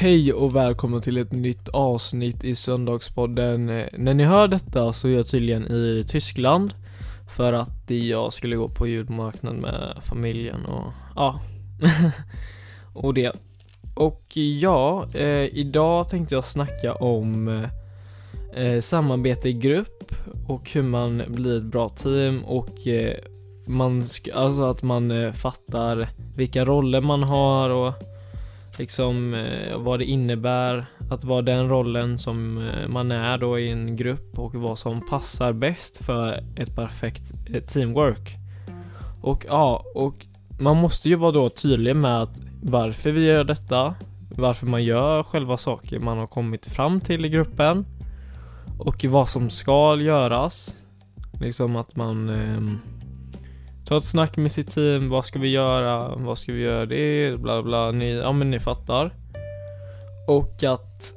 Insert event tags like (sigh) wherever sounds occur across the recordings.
Hej och välkomna till ett nytt avsnitt i Söndagspodden. Eh, när ni hör detta så är jag tydligen i Tyskland för att jag skulle gå på julmarknad med familjen och ja, (laughs) och det. Och ja, eh, idag tänkte jag snacka om eh, eh, samarbete i grupp och hur man blir ett bra team och eh, man ska alltså att man eh, fattar vilka roller man har och liksom eh, vad det innebär att vara den rollen som eh, man är då i en grupp och vad som passar bäst för ett perfekt eh, teamwork. Och ja, och man måste ju vara då tydlig med att varför vi gör detta, varför man gör själva saker man har kommit fram till i gruppen och vad som ska göras. Liksom att man eh, Ta ett snack med sitt team, vad ska vi göra, vad ska vi göra det, bla bla, ni, ja men ni fattar. Och att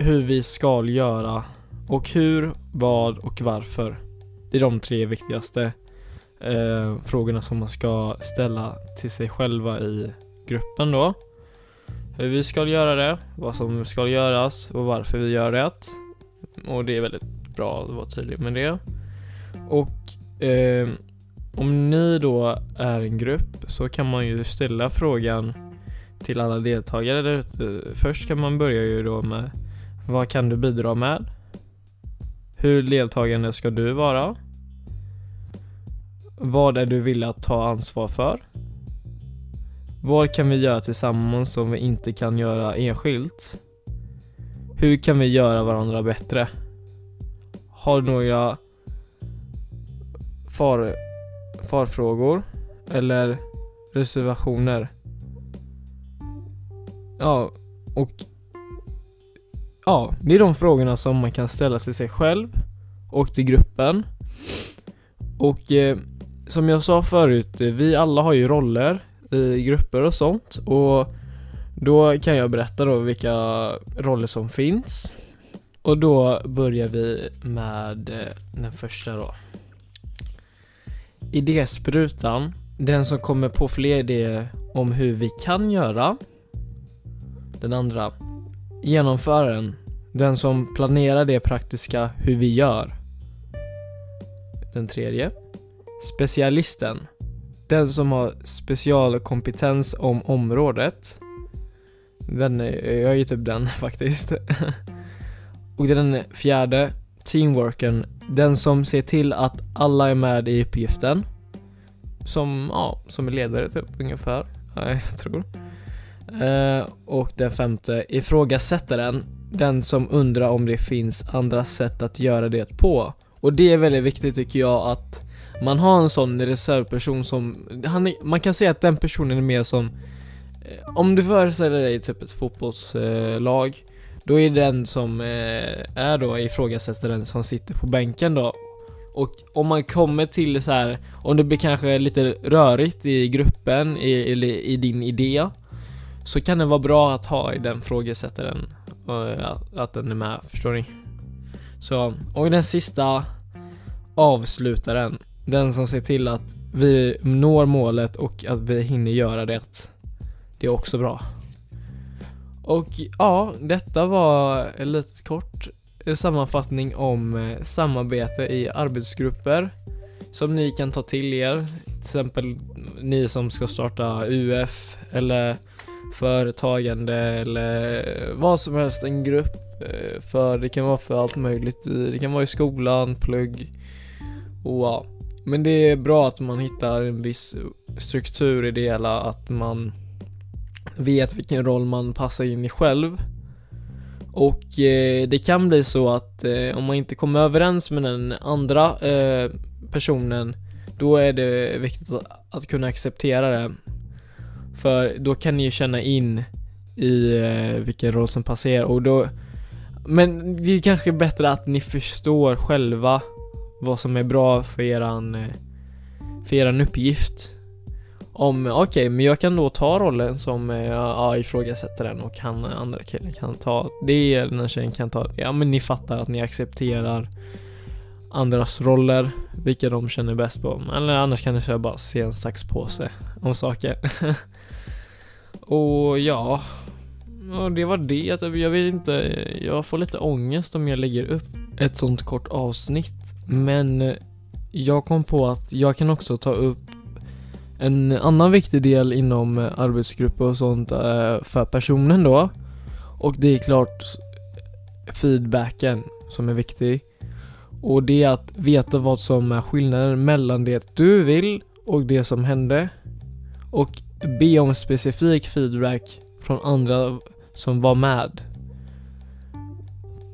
hur vi ska göra och hur, vad och varför. Det är de tre viktigaste eh, frågorna som man ska ställa till sig själva i gruppen då. Hur vi ska göra det, vad som ska göras och varför vi gör det. Och det är väldigt bra att vara tydlig med det. Och eh, om ni då är en grupp så kan man ju ställa frågan till alla deltagare. Först kan man börja ju då med Vad kan du bidra med? Hur deltagande ska du vara? Vad är du villig att ta ansvar för? Vad kan vi göra tillsammans som vi inte kan göra enskilt? Hur kan vi göra varandra bättre? Har du några far farfrågor eller reservationer. Ja, och ja, det är de frågorna som man kan ställa till sig själv och till gruppen. Och eh, som jag sa förut, eh, vi alla har ju roller i grupper och sånt och då kan jag berätta då vilka roller som finns. Och då börjar vi med eh, den första då. Idésprutan, den som kommer på fler idéer om hur vi kan göra. Den andra, genomföraren, den som planerar det praktiska hur vi gör. Den tredje, specialisten, den som har specialkompetens om området. Den är, jag är ju typ den (laughs) faktiskt. Och den fjärde, teamworken, den som ser till att alla är med i uppgiften. Som, ja, som är ledare typ ungefär. Ja, jag tror. Eh, och den femte, ifrågasättaren. Den som undrar om det finns andra sätt att göra det på. Och det är väldigt viktigt tycker jag att man har en sån reservperson som, han är, man kan säga att den personen är mer som eh, om du föreställer dig typ ett fotbollslag då är det den som eh, är då ifrågasättaren som sitter på bänken då och om man kommer till så här, om det blir kanske lite rörigt i gruppen, i, eller i din idé Så kan det vara bra att ha i den frågesättaren, eh, att den är med, förstår ni? Så, och den sista avslutaren, den som ser till att vi når målet och att vi hinner göra det Det är också bra och ja, detta var en lite kort eh, sammanfattning om eh, samarbete i arbetsgrupper som ni kan ta till er. Till exempel ni som ska starta UF eller företagande eller eh, vad som helst, en grupp. För det kan vara för allt möjligt. Det kan vara i skolan, plugg och ja. Men det är bra att man hittar en viss struktur i det hela, att man vet vilken roll man passar in i själv. Och eh, det kan bli så att eh, om man inte kommer överens med den andra eh, personen då är det viktigt att, att, kunna acceptera det. För då kan ni ju känna in i eh, vilken roll som passar er och då Men det är kanske bättre att ni förstår själva vad som är bra för eran eh, för eran uppgift om, okej, okay, men jag kan då ta rollen som eh, ja, ifrågasätter den och han eh, andra killen kan ta det, den här tjejen kan ta det. Ja men ni fattar att ni accepterar andras roller, vilka de känner bäst på. Eller annars kan ni köra bara se en slags påse om saker. (laughs) och ja, och det var det. Jag vet inte, jag får lite ångest om jag lägger upp ett sånt kort avsnitt. Men eh, jag kom på att jag kan också ta upp en annan viktig del inom eh, arbetsgrupper och sånt eh, för personen då. Och det är klart feedbacken som är viktig. Och det är att veta vad som är skillnaden mellan det du vill och det som hände. Och be om specifik feedback från andra som var med.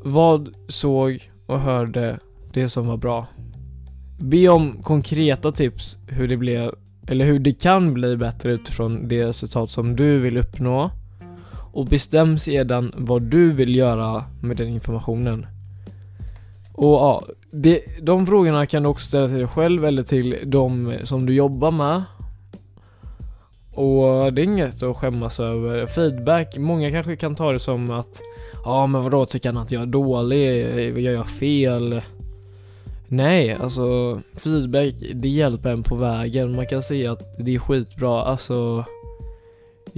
Vad såg och hörde det som var bra? Be om konkreta tips hur det blev, eller hur det kan bli bättre utifrån det resultat som du vill uppnå. Och bestäm sedan vad du vill göra med den informationen. Och ja, det, de frågorna kan du också ställa till dig själv eller till de som du jobbar med. Och det är inget att skämmas över. Feedback, många kanske kan ta det som att Ja men vadå, tycker han att jag är dålig? Gör jag fel? Nej, alltså feedback det hjälper en på vägen. Man kan säga att det är skitbra, alltså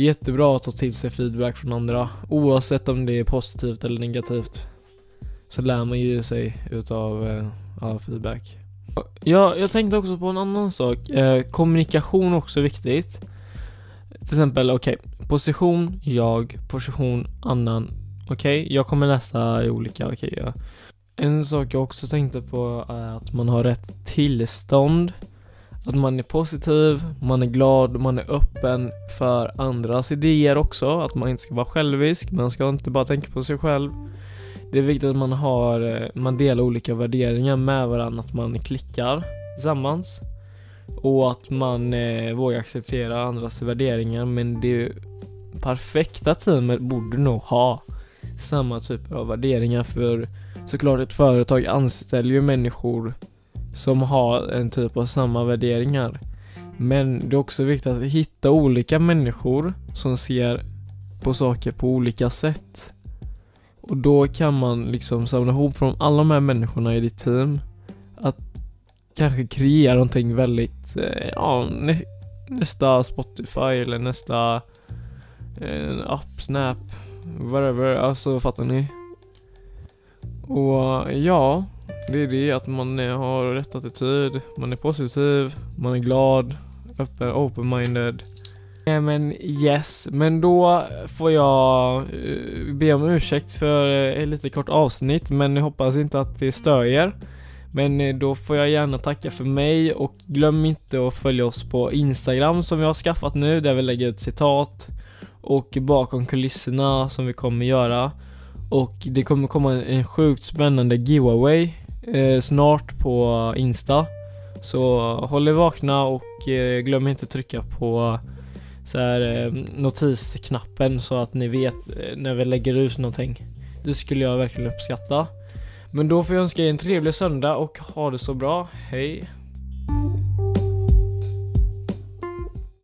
Jättebra att ta till sig feedback från andra oavsett om det är positivt eller negativt. Så lär man ju sig utav eh, all feedback. Ja, jag tänkte också på en annan sak. Eh, kommunikation också viktigt. Till exempel, okej, okay, position, jag, position, annan. Okej, okay, jag kommer läsa i olika, okej, okay, ja. En sak jag också tänkte på är att man har rätt tillstånd. Att man är positiv, man är glad, man är öppen för andras idéer också. Att man inte ska vara självisk, man ska inte bara tänka på sig själv. Det är viktigt att man har, eh, man delar olika värderingar med varandra, att man klickar tillsammans. Och att man eh, vågar acceptera andras värderingar men det perfekta teamet borde nog ha samma typer av värderingar för såklart ett företag anställer ju människor som har en typ av samma värderingar. Men det är också viktigt att hitta olika människor som ser på saker på olika sätt. Och då kan man liksom samla ihop från alla de här människorna i ditt team att kanske kreera någonting väldigt, eh, ja, nä nästa Spotify eller nästa eh, app, Snap, whatever, alltså fattar ni? Och ja, det är det att man har rätt attityd, man är positiv, man är glad, öppen, open-minded. Nej men yes, men då får jag eh, be om ursäkt för eh, ett lite kort avsnitt men jag hoppas inte att det stör er. Men eh, då får jag gärna tacka för mig och glöm inte att följa oss på Instagram som vi har skaffat nu där vi lägger ut citat och bakom kulisserna som vi kommer göra. Och det kommer komma en, sjukt spännande giveaway eh, snart på Insta. Så håll er vakna och eh, glöm inte trycka på så här, eh, notisknappen så att ni vet eh, när vi lägger ut någonting. Det skulle jag verkligen uppskatta. Men då får jag önska er en trevlig söndag och ha det så bra. Hej!